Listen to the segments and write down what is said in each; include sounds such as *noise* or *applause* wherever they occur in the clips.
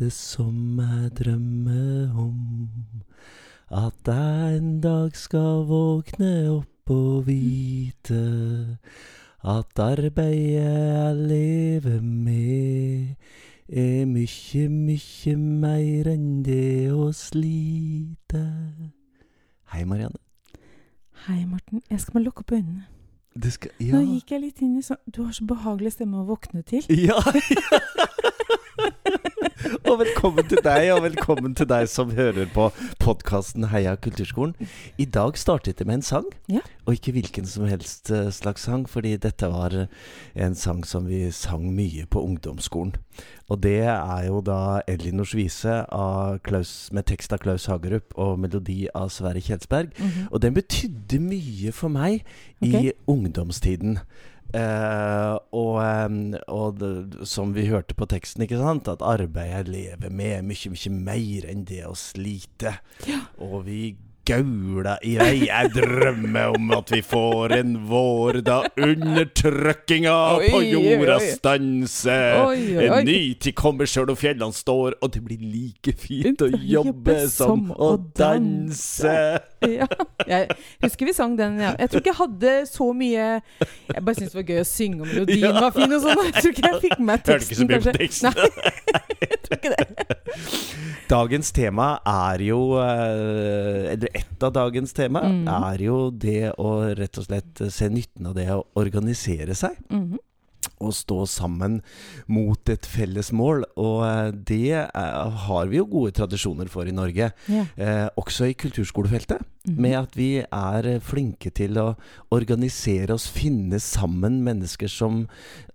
Det som jeg drømmer om? At jeg en dag skal våkne opp og vite at arbeidet jeg lever med, er mykje, mykje mer enn det å slite. Hei, Marianne. Hei, Morten. Jeg skal bare lukke opp øynene. Skal Nå gikk jeg litt inn i sånn Du har så behagelig stemme å våkne til. Ja! *laughs* og velkommen til deg, og velkommen til deg som hører på podkasten Heia kulturskolen. I dag startet det med en sang, Ja. og ikke hvilken som helst eh, slags sang, fordi dette var eh, en sang som vi sang mye på ungdomsskolen. Og det er jo da Elinors vise av Klaus, med tekst av Klaus Hagerup og melodi av Sverre Kjelsberg. Mhm. Og den betydde mye for meg i ungdomstiden. Eh, og, og det, som vi hørte på teksten, ikke sant, at arbeidet jeg lever med, er mye, mye mer enn det å slite. Og vi gaula i vei. Jeg drømmer om at vi får en vår da undertrykkinga på jorda stanser. En ny tid kommer sjøl om fjellene står, og det blir like fint å jobbe som å danse. Ja. Jeg husker vi sang den. Ja. Jeg tror ikke jeg hadde så mye Jeg bare syntes det var gøy å synge, og melodien var fin og sånn. Jeg tror ikke jeg fikk med Hørte ikke så teksten, mye på teksten. Nei, *laughs* jeg tror ikke det. Dagens tema er jo eh, Ett av dagens tema mm. er jo det å rett og slett se nytten av det å organisere seg. Mhm. Og stå sammen mot et felles mål. Og eh, det er, har vi jo gode tradisjoner for i Norge. Ja. Eh, også i kulturskolefeltet. Mhm. Med at vi er eh, flinke til å organisere oss, finne sammen mennesker som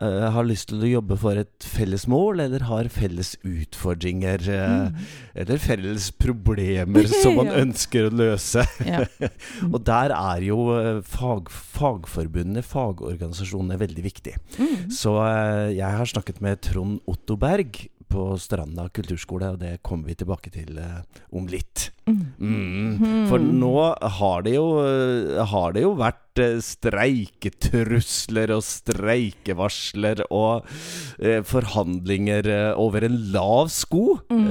eh, har lyst til å jobbe for et felles mål, eller har felles utfordringer. eh, mm. Eller felles problemer som *laughs* man Ja. ønsker å løse. Ja. *laughs* Og der er jo eh, fag, fagforbundene, fagorganisasjonene, veldig viktig. Så eh, jeg har snakket med Trond Otto Berg på Stranda kulturskole, og det kommer vi tilbake til eh, om litt. Mm. For nå har det jo, har det jo vært eh, streiketrusler og streikevarsler og eh, forhandlinger eh, over en lav sko. Mm.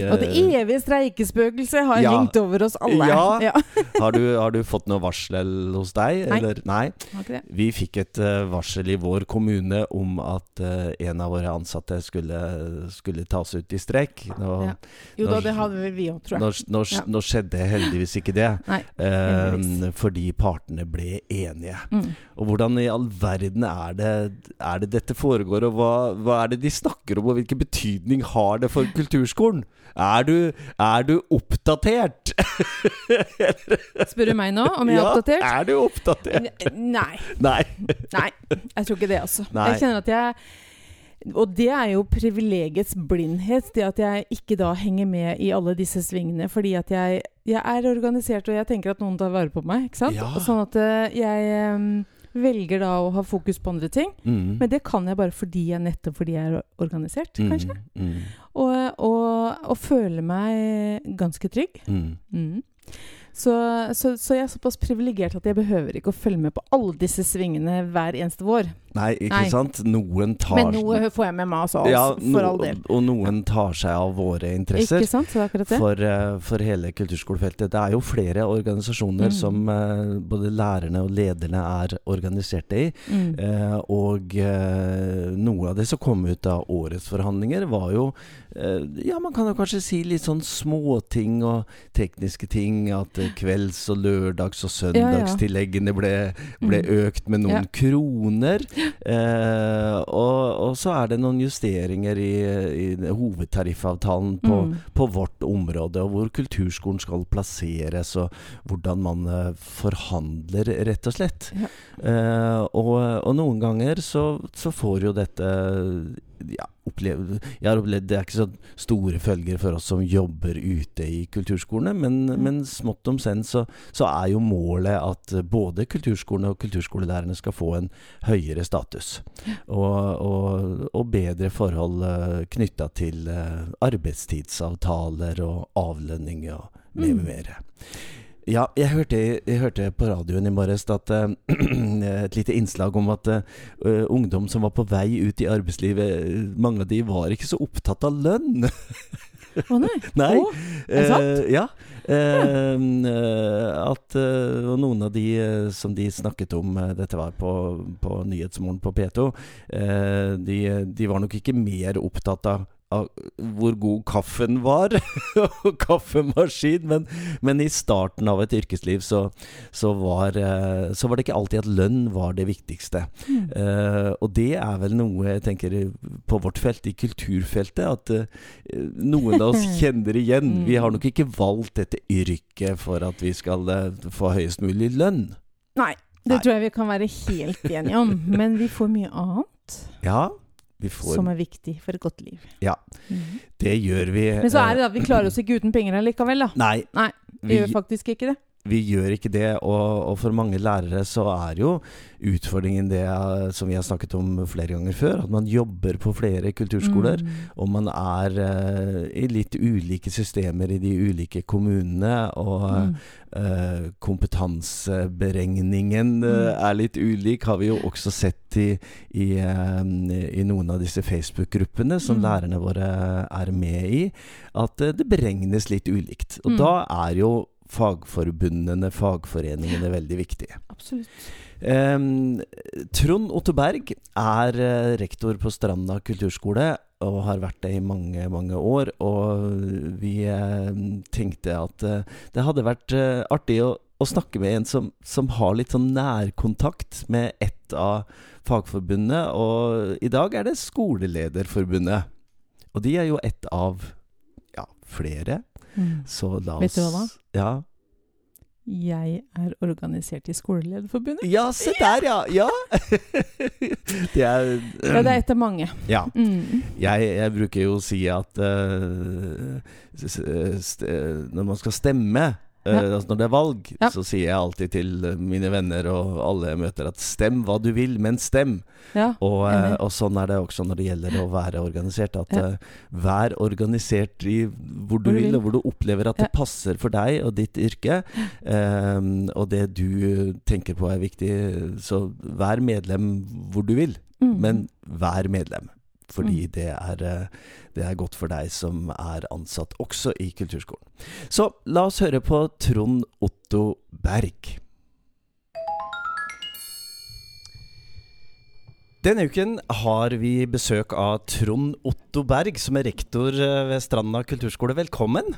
Eh, Og det evige streikespøkelset har Ja. ringt over oss alle. Ja. *laughs* ja. har, du, har du fått noe varsel hos deg? Nei. Eller? Nei. Vi fikk et eh, varsel i vår kommune om at uh, en av våre ansatte skulle, skulle tas ut i streik. Nå, Ja. Jo da, Når- det hadde vel vi òg, tror jeg. jeg. Nå, Ja. nå skjedde heldigvis ikke det. Nei, eh, fordi partene ble enige. Mm. Og hvordan i all verden er det, er det dette foregår, og hva, hva er det de snakker om, og hvilken betydning har det for kulturskolen? Er du, er du oppdatert? *laughs* Spør du meg nå om jeg er oppdatert? Ja, er du oppdatert? N- Nei. Nei. Nei, jeg tror ikke det, altså. Nei. Jeg kjenner at jeg Og det er jo privilegiets blindhet, det at jeg ikke da henger med i alle disse svingene. Fordi at jeg, jeg er organisert, og jeg tenker at noen tar vare på meg. ikke sant? Ja. Sånn at eh, jeg um, velger da å ha fokus på andre ting. Mm. Men det kan jeg bare fordi jeg nettopp fordi jeg er organisert, kanskje. Mm, mm, Og, og, og føler meg ganske trygg. mm. Mm. Så, så, så jeg er såpass privilegert at jeg behøver ikke å følge med på alle disse svingene hver eneste vår. Nei, ikke Nei. sant? Noen tar Men noe får jeg med meg, altså. ja, for all del. Og noen tar seg av våre interesser. Ikke sant? Det er akkurat det. For, eh, for hele kulturskolefeltet. Det er jo flere organisasjoner Mm. som uh, både lærerne og lederne er organiserte i. Mm. Uh, og uh, noe av det som kom ut av årets forhandlinger, var jo Ja, man kan jo kanskje si litt sånn småting og tekniske ting. At kvelds- og lørdags- og søndagstilleggene ble, ble Mm. økt med noen Ja. kroner. Eh, og, og så er det noen justeringer i, i hovedtariffavtalen på, Mm. på vårt område, og hvor kulturskolen skal plasseres, og hvordan man eh, forhandler, rett og slett. Ja. Eh, og, og noen ganger så, så får jo dette ja, opplevd, jeg har opplevd Det er ikke så store følger for oss som jobber ute i kulturskolene, men, Mm. men smått om senn så, så er jo målet at både kulturskolene og kulturskolelærerne skal få en høyere status. Og, og, og bedre forhold uh, knytta til eh, arbeidstidsavtaler og avlønning og med Mm. Ja, jeg hørte, jeg hørte, på radioen i morges at uh, *clears throat* et lite innslag om at uh, ungdom som var på vei ut i arbeidslivet, mange av de var ikke så opptatt av lønn. *laughs* Å oh, nei. nei. Oh, er det sant? Uh, ja. at uh, noen av de som de snakket om, dette var på, på Nyhetsmorgen på P2, de, de var nok ikke mer opptatt av hvor god kaffen var, *laughs* og kaffemaskin. Men, men, i starten av et yrkesliv så, så, var, eh, så, var, det ikke alltid at lønn var det viktigste. Mm. Uh, og det er vel noe jeg tenker på vårt felt, i kulturfeltet, at uh, noen av oss *laughs* kjenner igjen. Vi har nok ikke valgt dette yrket for at vi skal uh, få høyest mulig lønn. Nei, det Nei. tror jeg vi kan være helt enige om. Men vi får mye annet. Ja, Får, som er viktig for et godt liv. Ja, mm. det gjør vi. Men så er det da, vi klarer oss ikke uten penger allikevel, da. Nei. Nei vi, vi gjør faktisk ikke det. Vi gjør ikke det, og, og, for mange lærere så er jo utfordringen det som vi har snakket om flere ganger før, at man jobber på flere kulturskoler. Mm. Og man er uh, i litt ulike systemer i de ulike kommunene. Og mm. uh, kompetanseberegningen uh, er litt ulik, har vi jo også sett i, i, i noen av disse Facebook-gruppene som mm. lærerne våre er med i. At det beregnes litt ulikt. Og mm. da er jo fagforbundene, fagforeningene, veldig viktige. Absolutt. Um, Trond Otto Berg er uh, rektor på Stranda kulturskole og har vært det i mange, mange år. Og vi eh, tenkte at eh, det hadde vært artig å, å, snakke med en som, som, har litt sånn nærkontakt med ett av fagforbundene. Og i dag er det Skolelederforbundet. Og de er jo ett av ja, flere Mm. Så la oss Vet du hva? Ja. Jeg er organisert i Skolelederforbundet. Ja, se der, ja! *laughs* Ja! det er um, Ja, det er et av mange. Ja. Mm. Jeg, jeg, bruker jo å si at uh, når man skal stemme ja. Uh, altså når det er valg, ja. så sier jeg alltid til mine venner og alle jeg møter at stem hva du vil, men stem. Ja, og, uh, og, sånn er det også når det gjelder å være organisert. At uh, vær organisert i hvor du, hvor vil, og hvor du opplever at det passer for deg og ditt yrke. og det du tenker på er viktig. Så vær medlem hvor du vil, mm. men vær medlem. Fordi mm. det er det er godt for deg som er ansatt også i kulturskolen. Så la oss høre på Trond Otto Berg. Denne uken har vi besøk av Trond Otto Berg, som er rektor eh, ved Stranda kulturskole. Velkommen.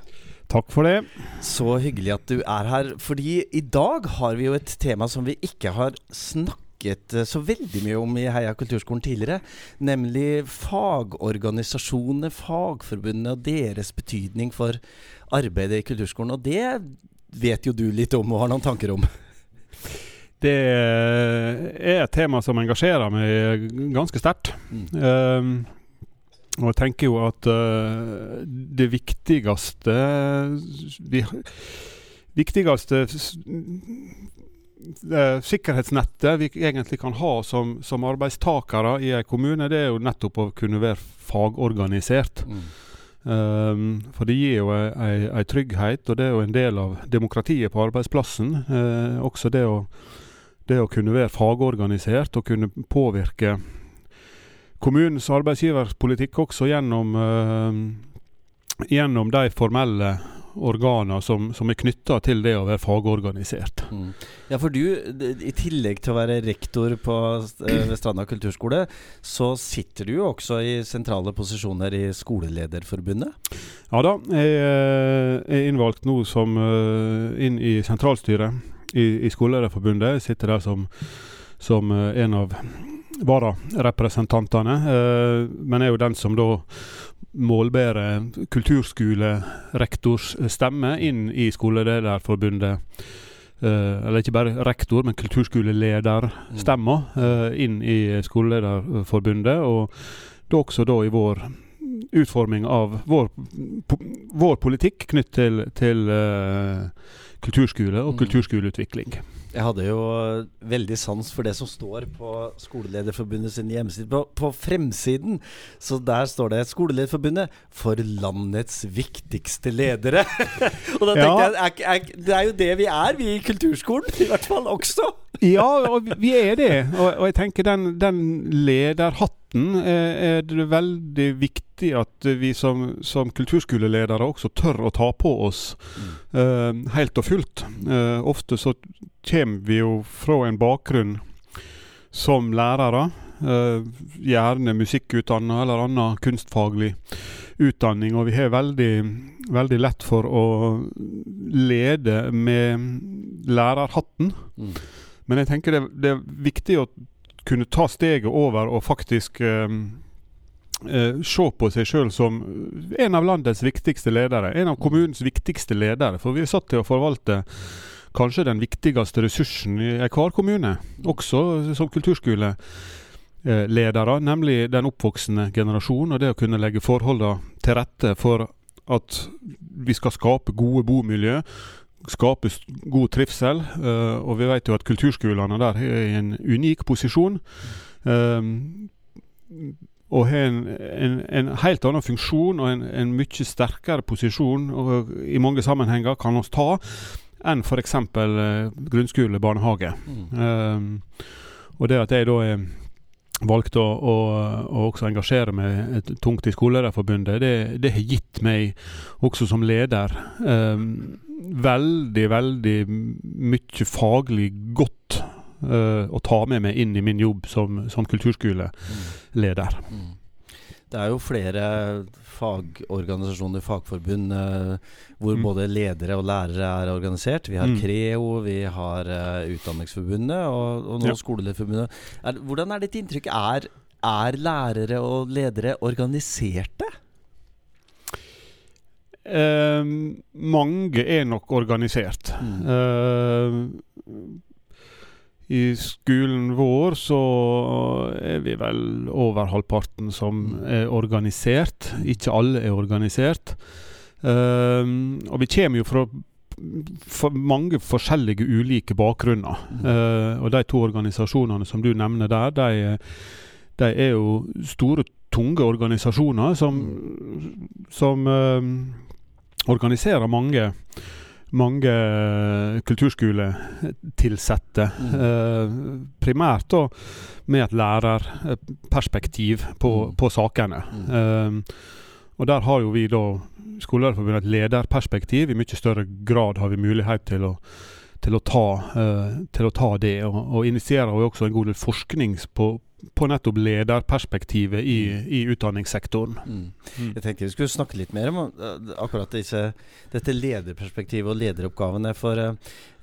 Takk for det. Så hyggelig at du er her. Fordi i dag har vi jo et tema som vi ikke har snakket snakket eh, så veldig mye om i Heia kulturskolen tidligere, nemlig fagorganisasjonene, fagforbundene og deres betydning for arbeidet i kulturskolen. Og det vet jo du litt om og har noen tanker om? Det er et tema som engasjerer meg ganske sterkt. Mm. Um, og jeg tenker jo at uh, det viktigste vi, viktigste sikkerhetsnettet vi egentlig kan ha som, som arbeidstakere i en kommune, det er jo nettopp å kunne være fagorganisert. Mm. Um, for det gir jo en trygghet, og det er jo en del av demokratiet på arbeidsplassen. Uh, også det å, det å, kunne være fagorganisert og kunne påvirke kommunens arbeidsgiverpolitikk også gjennom, uh, gjennom de formelle organer som, som er knytta til det å være fagorganisert. Mm. Ja, for du, i tillegg til å være rektor på eh, ved Stranda kulturskole, så sitter du jo også i sentrale posisjoner i Skolelederforbundet? Ja da, jeg eh, er innvalgt nå som eh, inn i sentralstyret i, i Skolelederforbundet. Jeg sitter der som, som en av vararepresentantene, men er jo den som da målbære kulturskolerektors stemme inn i Skolelederforbundet. Uh, eller ikke bare rektor, men kulturskolelederstemma uh, inn i Skolelederforbundet. Og da også da i vår utforming av vår, po vår politikk knytt til, til uh, kulturskole og mm. kulturskoleutvikling. Jeg hadde jo veldig sans for det som står på Skolelederforbundet sin hjemmeside. På, på, fremsiden, så der står det 'Skolelederforbundet for landets viktigste ledere'. *laughs* og da tenkte ja. jeg er, er, Det er jo det vi er, vi i kulturskolen. I hvert fall også. ja, og vi er det. Og, og jeg tenker den, den lederhatten er, er, det veldig viktig at vi som, som kulturskoleledere også tør å ta på oss mm. uh, helt og fullt. Uh, ofte så kommer vi jo fra en bakgrunn som lærere. Uh, gjerne musikkutdanna eller annen kunstfaglig utdanning. Og vi har veldig, veldig lett for å lede med lærerhatten. Mm. Men jeg tenker det, det, er viktig å kunne ta steget over og faktisk uh, uh, se på seg sjøl som en av landets viktigste ledere. En av kommunens viktigste ledere. For vi er satt til å forvalte kanskje den viktigste ressursen i hver kommune, også som kulturskoleledere, nemlig den oppvoksende generasjonen. og det å kunne legge forholdene til rette for at vi skal skape gode bomiljø, skape god trivsel. Uh, og vi vet jo at kulturskolene der er i en unik posisjon. Um, og har en, en, en, helt annen funksjon og en, en mye sterkere posisjon og i mange sammenhenger kan oss ta enn f.eks. Uh, grunnskole, barnehage. Mm. Og det at jeg da er valgte å, å, å, også engasjere meg tungt i Skolelederforbundet, det, det, har gitt meg, også som leder, eh, veldig, veldig mye faglig godt eh, å ta med meg inn i min jobb som, som kulturskoleleder. Mm. Det er jo flere fagorganisasjoner, fagforbund, eh, hvor mm. både ledere og lærere er organisert. Vi har mm. Creo, vi har uh, Utdanningsforbundet og, og nå ja. Skolelederforbundet. Er, hvordan er ditt inntrykk? Er, er lærere og ledere organiserte? Uh, mange er nok organisert. Mm. I skolen vår så er vi vel over halvparten som mm. er organisert. Ikke alle er organisert. Um, og vi kommer jo fra for mange forskjellige ulike bakgrunner. Mm. Uh, og de to organisasjonene som du nevner der, de, de er jo store, tunge organisasjoner som, mm. som uh, organiserer mange mange kulturskoletilsatte. Mm. Eh, primært da med et lærerperspektiv på, mm. på sakene. Mm. Eh, og der har jo vi da Skolelederforbundet et lederperspektiv. I mye større grad har vi mulighet til å, til å, ta, uh, til å ta, det. Og, og initierer jo også en god del forskning på, på nettopp lederperspektivet i, mm. i utdanningssektoren. Mm. Mm. Jeg tenkte vi skulle snakke litt mer om uh, akkurat disse, dette lederperspektivet og lederoppgavene. For eh,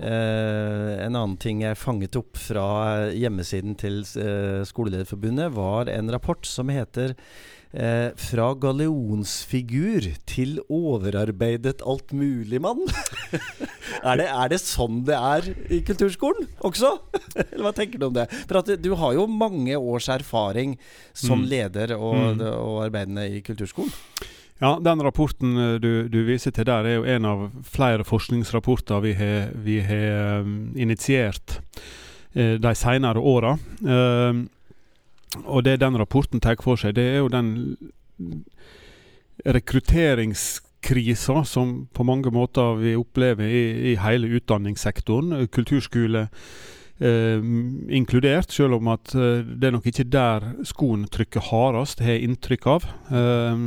en annen ting jeg fanget opp fra hjemmesiden til eh, Skolelederforbundet, var en rapport som heter Eh, fra galleonsfigur til overarbeidet altmuligmann. *laughs* er, det, er det sånn det er i kulturskolen også? *laughs* Eller hva tenker du om det? For at Du har jo mange års erfaring som mm. leder og, mm. og arbeidende i kulturskolen. Ja, Den rapporten eh, du, du, viser til der, er jo en av flere forskningsrapporter vi har, vi har um, initiert uh, de senere åra. Og det den rapporten tar for seg, det er jo den rekrutteringskrisa som på mange måter vi opplever i, i hele utdanningssektoren. Kulturskole eh, inkludert, selv om at eh, det er nok ikke der skoen trykker hardest, har jeg inntrykk av. Eh,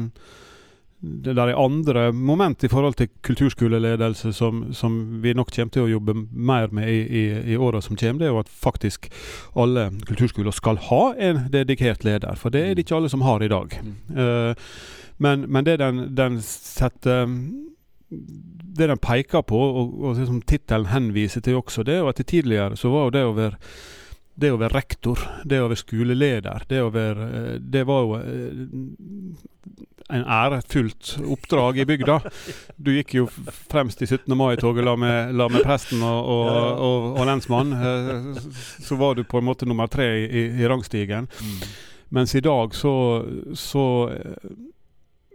det der er andre moment i forhold til kulturskoleledelse som, som, vi nok kommer til å jobbe mer med i, i, i åra som kommer. Det er jo at faktisk alle kulturskoler skal ha en dedikert leder. For det er det ikke alle som har i dag. Uh, men, men, det den, den setter det den peker på, og, og som tittelen henviser til også, det er jo at tidligere så var jo det å være det å være rektor, det å være skoleleder, det, å være, eh, det var jo eh, en ærefullt oppdrag i bygda. Du gikk jo fremst i 17. mai-toget la, la, med presten og, og, og, og lensmann. Eh, så var du på en måte nummer tre i, i rangstigen. Mm. Mens i dag så, så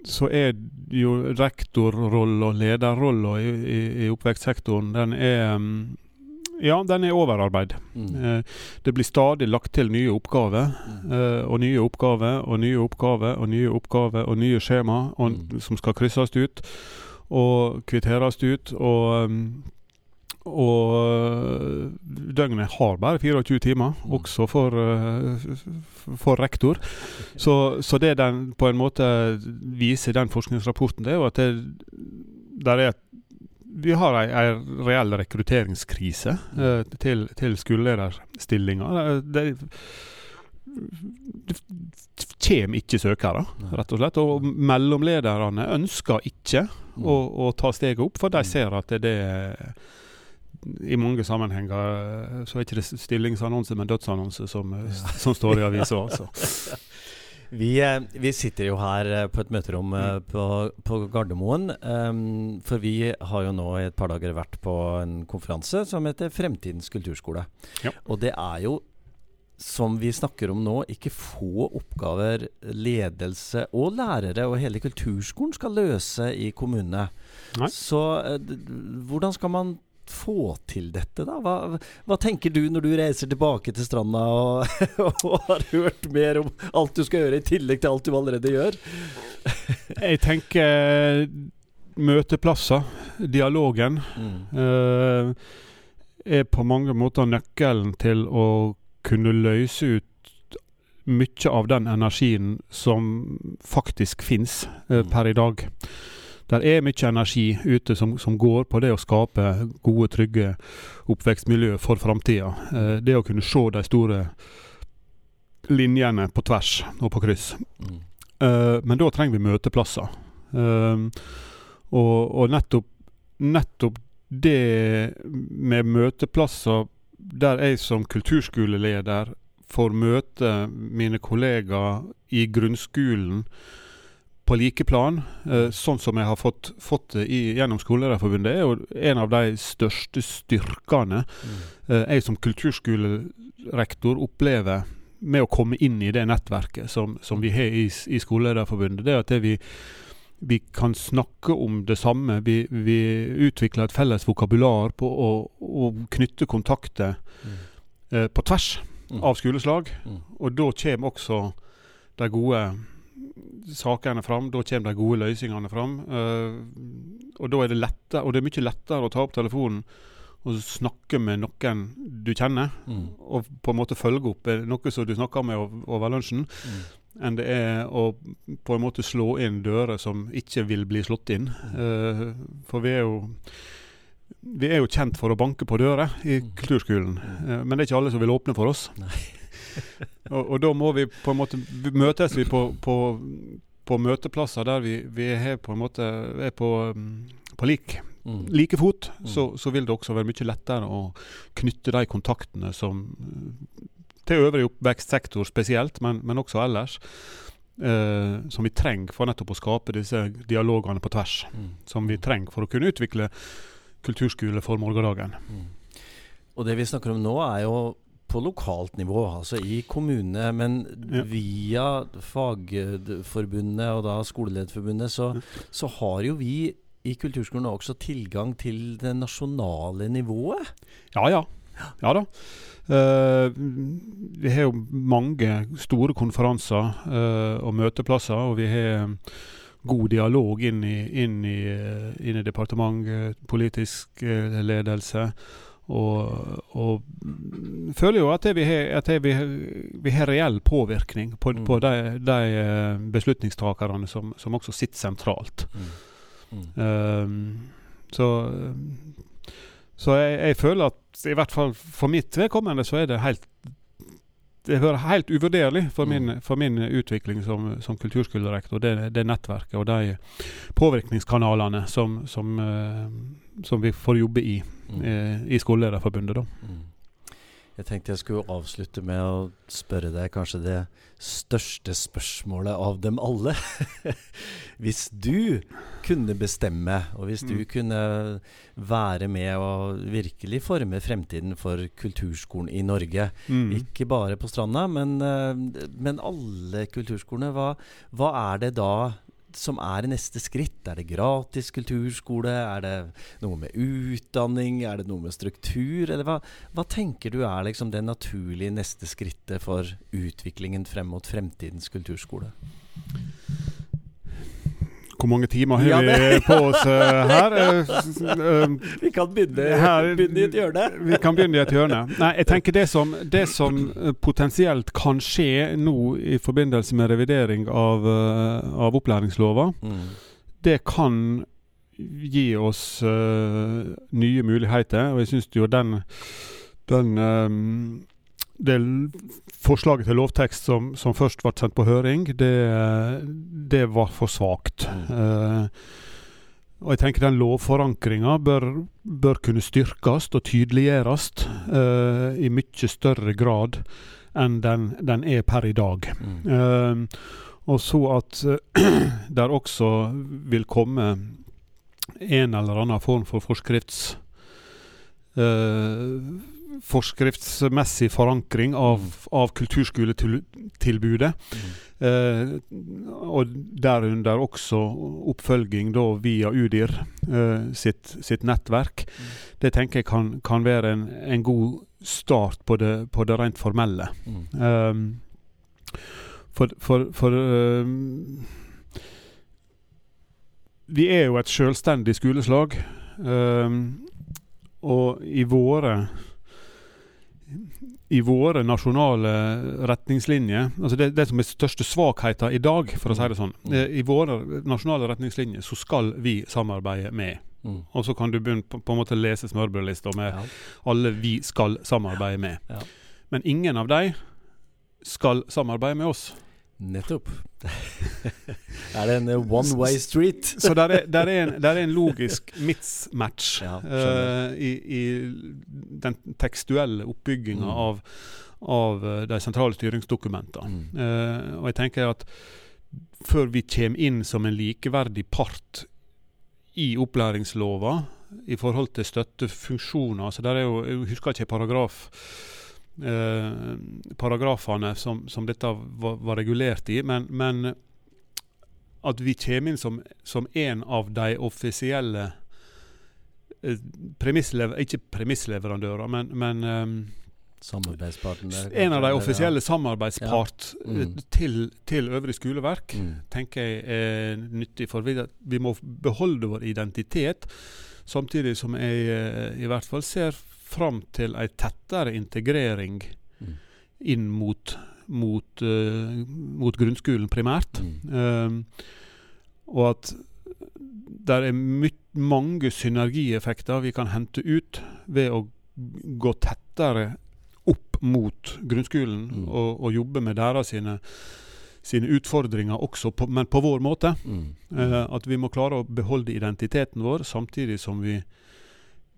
så er jo rektorrollen og lederrollen i, i, i oppvekstsektoren, den er mm, ja, den er overarbeid. Mm. Eh, det blir stadig lagt til nye oppgaver, Mm. eh, og nye oppgaver, og nye oppgaver, og nye oppgaver, og nye skjema og, Mm. som skal krysses ut og kvitteres ut. Og, um, og døgnet har bare 24 timer, Mm. også for, for rektor. Så, så det den på en måte viser den forskningsrapporten, det er jo at det, der er et vi har ei, ei reell rekrutteringskrise eh, til, til skolelederstillinger. Det, det kommer ikke søkere, rett og slett. Og mellomlederne ønsker ikke Mm. å, å ta steget opp, for de Mm. ser at det, det I mange sammenhenger så er ikke det stillingsannonse, men dødsannonse som, Ja. som står i avisa. Altså. *laughs* *laughs* Vi, eh, vi sitter jo her eh, på et møterom eh, Mm. på, på Gardermoen. Um, for vi har jo nå i et par dager vært på en konferanse som heter Fremtidens kulturskole. Ja. Og det er jo, som vi snakker om nå, ikke få oppgaver ledelse og lærere og hele kulturskolen skal løse i kommunene. Så hvordan skal man få til dette, da? Hva, hva tenker du når du reiser tilbake til stranda og, *laughs* og har hørt mer om alt du skal gjøre, i tillegg til alt du allerede gjør? *laughs* Jeg tenker møteplasser, dialogen, Mm. eh, er på mange måter nøkkelen til å kunne løse ut mye av den energien som faktisk fins eh, Mm. per i dag. Der er mye energi ute som, som går på det å skape gode, trygge oppvekstmiljø for framtida. Eh, det å kunne se de store linjene på tvers og på kryss. Mm. Eh, men da trenger vi møteplasser. Eh, og, og nettopp, nettopp det med møteplasser der jeg som kulturskoleleder får møte mine kollegaer i grunnskolen på like plan, eh, sånn som jeg har fått, fått det i, gjennom Skolelederforbundet, er jo en av de største styrkene Mm. eh, jeg som kulturskolerektor opplever med å komme inn i det nettverket som, som vi har i, i Skolelederforbundet. Det er at det vi, vi kan snakke om det samme. Vi, vi utvikler et felles vokabular på å, å knytte kontakter Mm. eh, på tvers Mm. av skoleslag. Mm. Og da kommer også de gode sakene fram. Da kommer de gode løsningene fram. Eh, og da er det lettere, og det er mye lettere å ta opp telefonen og snakke med noen du kjenner, Mm. og på en måte følge opp noe som du snakker med over lunsjen, Mm. enn det er å på en måte slå inn dører som ikke vil bli slått inn. Uh, for vi er jo vi er jo kjent for å banke på dører i Mm. kulturskolen, eh, men det er ikke alle som vil åpne for oss. *laughs* og, og da må vi på en måte møtes vi på, på, på møteplasser der vi, vi er på en måte er på, mm, på lik, Mm. like fot, Mm. så, så vil det også være mye lettere å knytte de kontaktene som eh, til øvrig oppvekstsektor spesielt, men, men også ellers. eh, som vi trenger for nettopp å skape disse dialogene på tvers. Mm. Som vi trenger for å kunne utvikle kulturskole for morgendagen. Mm. Og det vi snakker om nå, er jo på lokalt nivå, altså i kommunene. Men Ja. via Fagforbundet og da Skolelederforbundet, så, så har jo vi i kulturskolen også tilgang til det nasjonale nivået. Ja, ja. Ja da. Uh, vi har jo mange store konferanser uh, og møteplasser, og vi har god dialog inn i, inn i, eh, inn i departement, politisk ledelse. Og, og føler jo at, vi, har, at vi, vi har reell påvirkning på, Mm. på de, de eh, beslutningstakerne som, som også sitter sentralt. Mm. Mm. Um, så så jeg, jeg føler at i hvert fall for mitt vedkommende så er det helt det hører helt uvurderlig for min, Mm. for min utvikling som, som kulturskolerektor. Det, det nettverket og de påvirkningskanalene som, som, eh, som vi får jobbe i Mm. eh, i Skolelederforbundet. da. Mm. Jeg tenkte jeg skulle avslutte med å spørre deg kanskje det største spørsmålet av dem alle. *laughs* hvis du kunne bestemme, og hvis du Mm. kunne være med og virkelig forme fremtiden for kulturskolen i Norge, Mm. ikke bare på Stranda, men, eh, men alle kulturskolene, hva, hva er det da som er neste skritt? Er det gratis kulturskole? Er det noe med utdanning? Er det noe med struktur? Eller hva, hva tenker du er liksom det naturlige neste skrittet for utviklingen frem mot fremtidens kulturskole? Hvor mange timer har ja, vi på oss uh, her? Uh, vi kan begynne, her, begynne, i et hjørne. vi kan begynne i et hjørne. Nei, jeg tenker det som, det som potensielt kan skje nå i forbindelse med revidering av, av opplæringslova, mm. det kan gi oss nye muligheter. Og jeg syns jo den, den um, det forslaget til lovtekst som, som, først ble sendt på høring, det, det var for svakt. Mm. Uh, og jeg tenker den lovforankringa bør, bør, kunne styrkes og tydeliggjøres uh, i mye større grad enn den, den er per i dag. Mm. Uh, og så at *clears throat* der også vil komme en eller annen form for forskrifts forskriftsmessig forankring av, av kulturskoletilbudet. Mm. Eh, og derunder også oppfølging da via UDIR eh, sitt, sitt, nettverk. Mm. Det tenker jeg kan, kan være en, en, god start på det, på det rent formelle. Mm. Eh, for, for, for um, Vi er jo et selvstendig skoleslag. Um, og i våre i våre nasjonale retningslinjer altså det, det som er største svakheten i dag, for å si det sånn mm. Eh, I våre nasjonale retningslinjer så skal vi samarbeide med. Mm. Og så kan du begynne på, på en måte lese smørbrødlista med ja. alle vi skal samarbeide med. Ja. Men ingen av de skal samarbeide med oss. Nettopp. *laughs* er det en eh, one way street? Så der er, der er, en, der er en, logisk mismatch ja, uh, i, i, den tekstuelle oppbygginga mm. av, av, de sentrale styringsdokumentene. Mm. Uh, og jeg tenker at før vi kommer inn som en likeverdig part i opplæringslova i forhold til støttefunksjoner så der er jo, Jeg husker ikke paragraf eh, paragrafene som, som dette var, var, regulert i. Men, men, at vi kommer inn som, som en av de offisielle eh, premisslever, Ikke premissleverandører, men, men Samarbeidspartner? En av de offisielle samarbeidspart ja. mm. til, til, øvrig skoleverk mm. tenker jeg er nyttig. For vi, vi, må beholde vår identitet, samtidig som jeg eh, i hvert fall ser fram til ei tettere integrering mm. inn mot, mot, uh, mot, grunnskolen primært. Mm. Uh, og at det er mange synergieffekter vi kan hente ut ved å gå tettere opp mot grunnskolen mm. og, og, jobbe med deres sine, sine utfordringer også, på, men på vår måte. Uh, at vi må klare å beholde identiteten vår samtidig som vi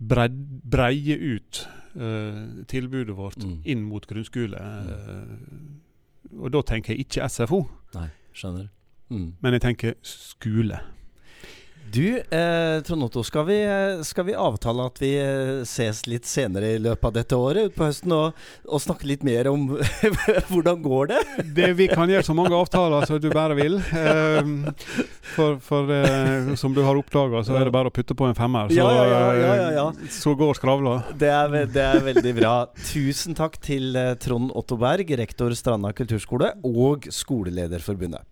breie ut uh, tilbudet vårt mm. inn mot grunnskole. Uh, og da tenker jeg ikke SFO. Nei, skjønner. Mm. Men jeg tenker skole. Du, eh, Trond Otto, skal vi, eh, skal vi, avtale at vi eh, ses litt senere i løpet av dette året utpå høsten og, og, snakke litt mer om *laughs* hvordan går det? det? Vi kan gjøre så mange avtaler som du bare vil. Eh, for, for eh, som du har oppdaga, så er det bare å putte på en femmer, så, ja, ja, ja, så går skravla. Det det er, veldig bra. Tusen takk til Trond Otto Berg, rektor Stranda kulturskole, og Skolelederforbundet.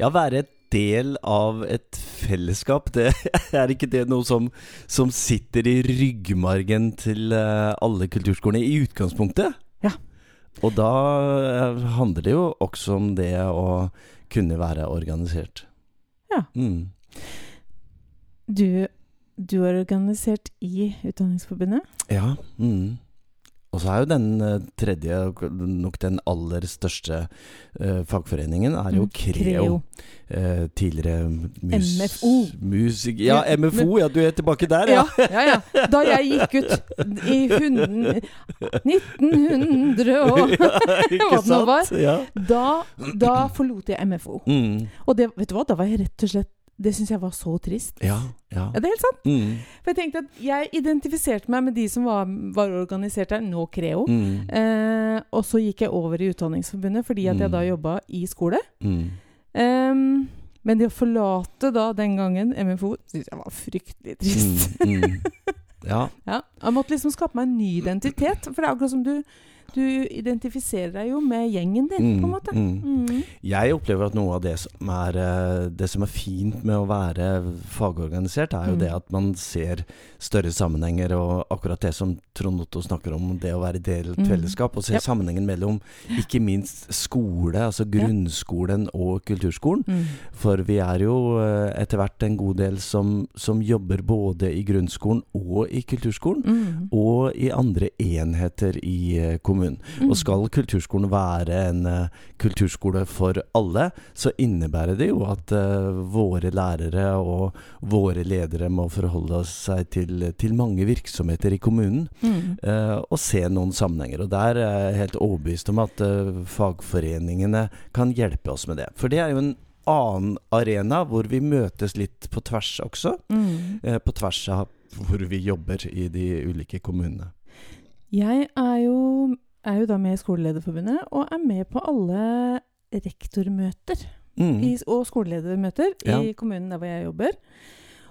Ja, være del av et fellesskap, det *laughs* er ikke det noe som, som sitter i ryggmargen til uh, alle kulturskolene i utgangspunktet? Ja. Og da uh, handler det jo også om det å kunne være organisert. Ja. Mm. Du, du er organisert i Utdanningsforbundet? Ja. Mm. Og så er jo den uh, tredje, nok den aller største uh, fagforeningen, er jo mm, Creo. Uh, tidligere mus MFO. Musik... Ja, MFO. Ja, du er tilbake der, ja. ja, ja, ja. Da jeg gikk ut i hunden, 1900 og *laughs* *laughs* hva det nå var, da, da, forlot jeg MFO. Mm. Og det, vet du hva, da var jeg rett og slett det syns jeg var så trist. Ja, ja. Ja, det er helt sant. Mm. For jeg tenkte at jeg identifiserte meg med de som var, var organisert der, nå Creo. Mm. Eh, og så gikk jeg over i Utdanningsforbundet fordi at jeg Mm. da jobba i skole. Mm. Um, men det å forlate da den gangen MFO syns jeg var fryktelig trist. Mm. Mm. *laughs* Ja. Ja, Jeg måtte liksom skape meg en ny identitet. For det er akkurat som du, du identifiserer deg jo med gjengen din, på en måte. Mm. Mm. Jeg opplever at noe av det som er, eh, det som er fint med å være fagorganisert, er jo Mm. det at man ser større sammenhenger, og akkurat det som Trond Otto snakker om, det å være delt Mm. fellesskap, og se Yep. sammenhengen mellom ikke minst skole, altså grunnskolen og kulturskolen. Mm. For vi er jo eh, etter hvert en god del som, som jobber både i grunnskolen og i kulturskolen. Mm. Og i andre enheter i eh, kommunen. Mm. Og skal kulturskolen være en uh, kulturskole for alle, så innebærer det jo at uh, våre lærere og våre ledere må forholde seg til, til mange virksomheter i kommunen. Mm. uh, og se noen sammenhenger. Og der er jeg helt overbevist om at fagforeningene kan hjelpe oss med det. For det er jo en annen arena hvor vi møtes litt på tvers også. Mm. eh, på tvers av hvor vi jobber i de ulike kommunene. Jeg er jo, er jo da med i Skolelederforbundet, og er med på alle rektormøter Mm. i, og skoleledermøter Ja. i kommunen der hvor jeg jobber.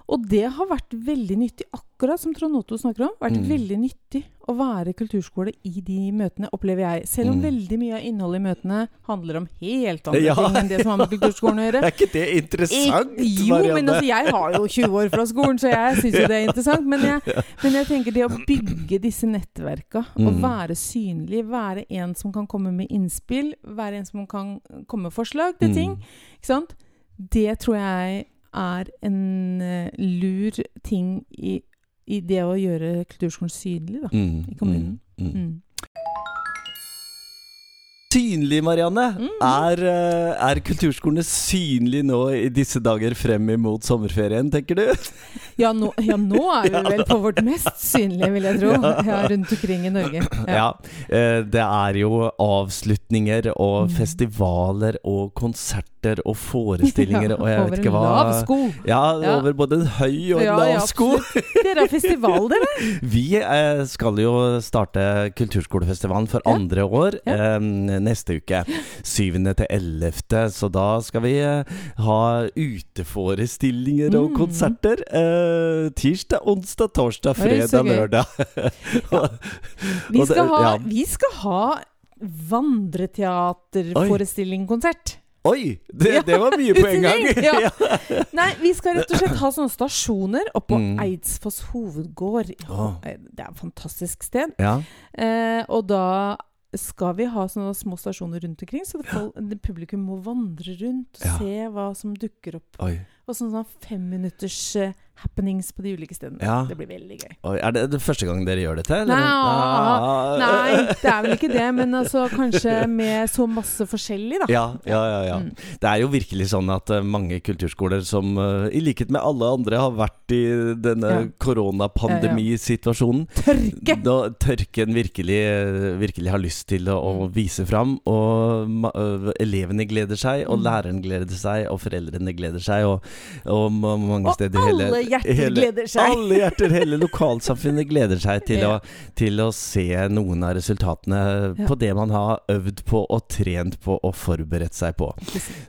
Og det har vært veldig nyttig, akkurat som Trond Otto snakker om. Vært Mm. veldig nyttig å være kulturskole i de møtene, opplever jeg. Selv om Mm. veldig mye av innholdet i møtene handler om helt andre Ja. ting enn det som har med kulturskolen å gjøre. *laughs* Er ikke det interessant, Jeg, jo, men altså, jeg har jo 20 år fra skolen, så jeg syns jo det er interessant. Men jeg, men jeg tenker det å bygge disse nettverka, og Mm. være synlig, være en som kan komme med innspill, være en som kan komme med forslag til ting, Mm. ikke sant? Det tror jeg er en eh, lur ting i, i det å gjøre kulturskolen synlig, da. Mm, i kommunen. Mm, mm. Mm. Synlig, Marianne. Mm. Er, eh, er kulturskolene synlig nå i disse dager frem imot sommerferien, tenker du? *laughs* Ja, nå, ja, nå er vi vel på vårt mest synlige, vil jeg tro, *laughs* ja, rundt omkring i Norge. Ja. ja. Det er jo avslutninger og Mm. festivaler og konserter og forestillinger *laughs* og jeg over vet ikke en hva. lav sko. Ja, Ja. over både en høy og en Ja, lav ja, sko. Dere har festival, dere? *laughs* Vi eh, skal jo starte Kulturskolefestivalen for Ja. andre år Ja. eh, neste uke. 7. til 11. Så da skal vi eh, ha uteforestillinger og Mm. konserter. Eh, tirsdag, onsdag, torsdag, fredag, lørdag. *laughs* Vi skal ha, ja. vi skal ha vandreteaterforestilling-konsert. Oi! Det, Ja, det var mye på en gang. *laughs* *laughs* ja. Nei, vi skal rett og slett ha sånne stasjoner oppå Mm. Eidsfoss hovedgård. Åh. Det er et fantastisk sted. ja. Eh, og da skal vi ha sånne små stasjoner rundt omkring, så det folk, publikum må vandre rundt og se hva som dukker opp. Oi. Og sånn, sånn femminutters eh, happenings på de ulike stedene. Ja. Det blir veldig gøy. Oi. Er det det første gang dere gjør dette? Nei, Ah. Nei, det er vel ikke det, men *laughs* altså kanskje med så masse forskjellig, da. Ja, ja, ja, ja. Mm. Det er jo virkelig sånn at eh, mange kulturskoler som eh, i likhet med alle andre har vært i denne Ja. koronapandemisituasjonen. Tørke! Da tørken virkelig, virkelig har lyst til å, å vise fram. Og øh, elevene gleder seg, og Mm. læreren gleder seg, og foreldrene gleder seg. Og, og ma- mange Og i alle hjerter gleder seg. Alle hjerter, hele lokalsamfunnet gleder seg til, Ja. å, til å se noen av resultatene Ja. på det man har øvd på og trent på og forberedt seg på.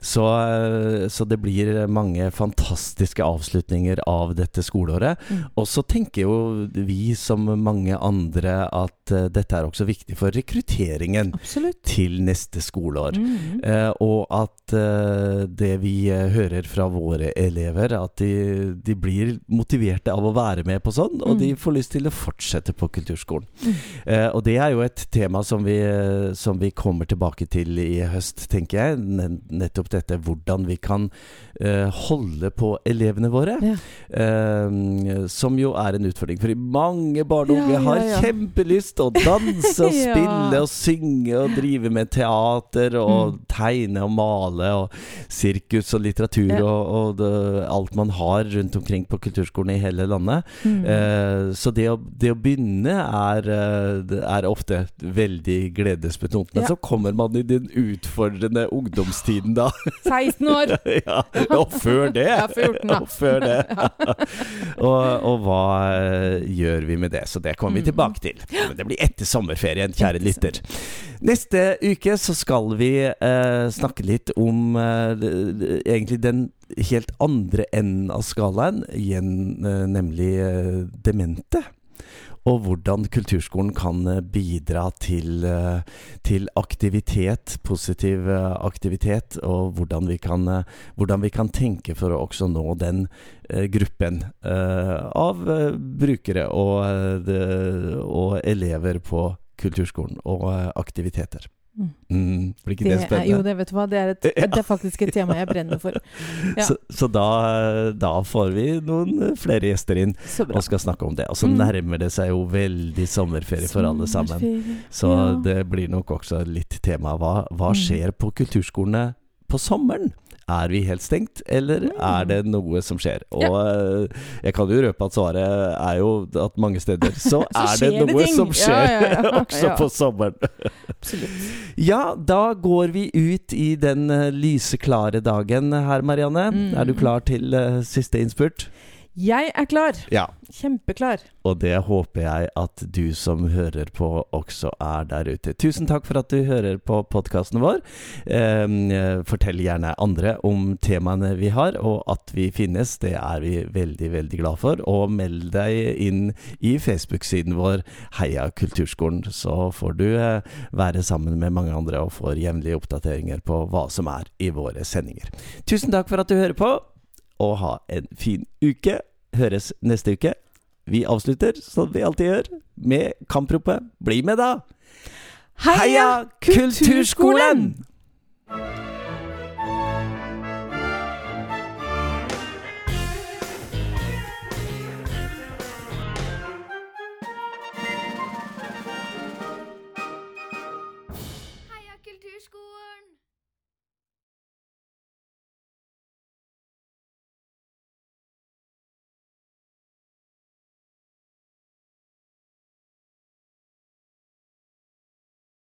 Så, eh, så det blir mange fantastiske avslutninger av dette skoleåret. Mm. Og så tenker jo vi som mange andre at eh, dette er også viktig for rekrutteringen Absolutt. til neste skoleår. Mm. Eh, og at eh, det vi eh, hører fra våre elever, at de, de blir motiverte av å være med på sånn, og Mm. de får lyst til å fortsette på kulturskolen. Mm. Eh, og det er jo et tema som vi, som vi kommer tilbake til i høst, tenker jeg. Nettopp dette hvordan vi kan eh, holde på elevene våre. Ja. Eh, som jo er en utfordring. For mange barn og Ja, unge ja, har kjempelyst å danse og *laughs* Ja. spille og synge og drive med teater og Mm. tegne og male og sirkus og litteratur Ja. og, og, alt man har rundt omkring på kulturskolen i hele landet. Mm. Eh, så det å, det å begynne er, eh, er ofte veldig gledesbetont. Men Ja. så kommer man i den utfordrende ungdomstiden da. *laughs* 16 år! *laughs* ja, og før det. Ja, 14 da. Og før det. *laughs* og, og hva eh, gjør vi med det? Så det kommer vi Mm. tilbake til. Men det blir etter sommerferien, kjære lytter. Neste uke så skal vi eh, snakke litt om eh, egentlig den helt andre enden av skalaen, igjen, eh, nemlig eh, demente. Og hvordan kulturskolen kan eh, bidra til, til aktivitet, positiv aktivitet, og hvordan vi kan, hvordan vi kan tenke for å også nå den gruppen av brukere og, og elever på kulturskolen, og aktiviteter. Mm. Det, Det er, jo, det vet du hva, det er, et, *laughs* Ja. det er faktisk et tema jeg brenner for. Ja. Så, så da, da får vi noen flere gjester inn og skal snakke om det. Og så Mm. nærmer det seg jo veldig sommerferie for alle sammen. Så ja. det blir nok også litt tema. Hva, hva Mm. skjer på kulturskolene på sommeren? Er vi helt stengt, eller Mm. er det noe som skjer? Og eh, jeg kan jo røpe at svaret er jo at mange steder så, *laughs* Så er det noe ting. som skjer *laughs* også på sommeren. Absolutt. Ja, da går vi ut i den eh, lyseklare dagen her, Marianne. Mm. Er du klar til uh, siste innspurt? Jeg er klar. Ja. Kjempeklar. Og det håper jeg at du som hører på, også er der ute. Tusen takk for at du hører på podkasten vår. Eh, fortell gjerne andre om temaene vi har, og at vi finnes. Det er vi veldig, veldig glad for. Og meld deg inn i Facebook-siden vår Heia Kulturskolen, så får du eh, være sammen med mange andre og får jevnlige oppdateringer på hva som er i våre sendinger. Tusen takk for at du hører på, og ha en fin uke. Høres neste uke. Vi avslutter, som vi alltid gjør, med kampropet 'Bli med, da'! Heia Kulturskolen!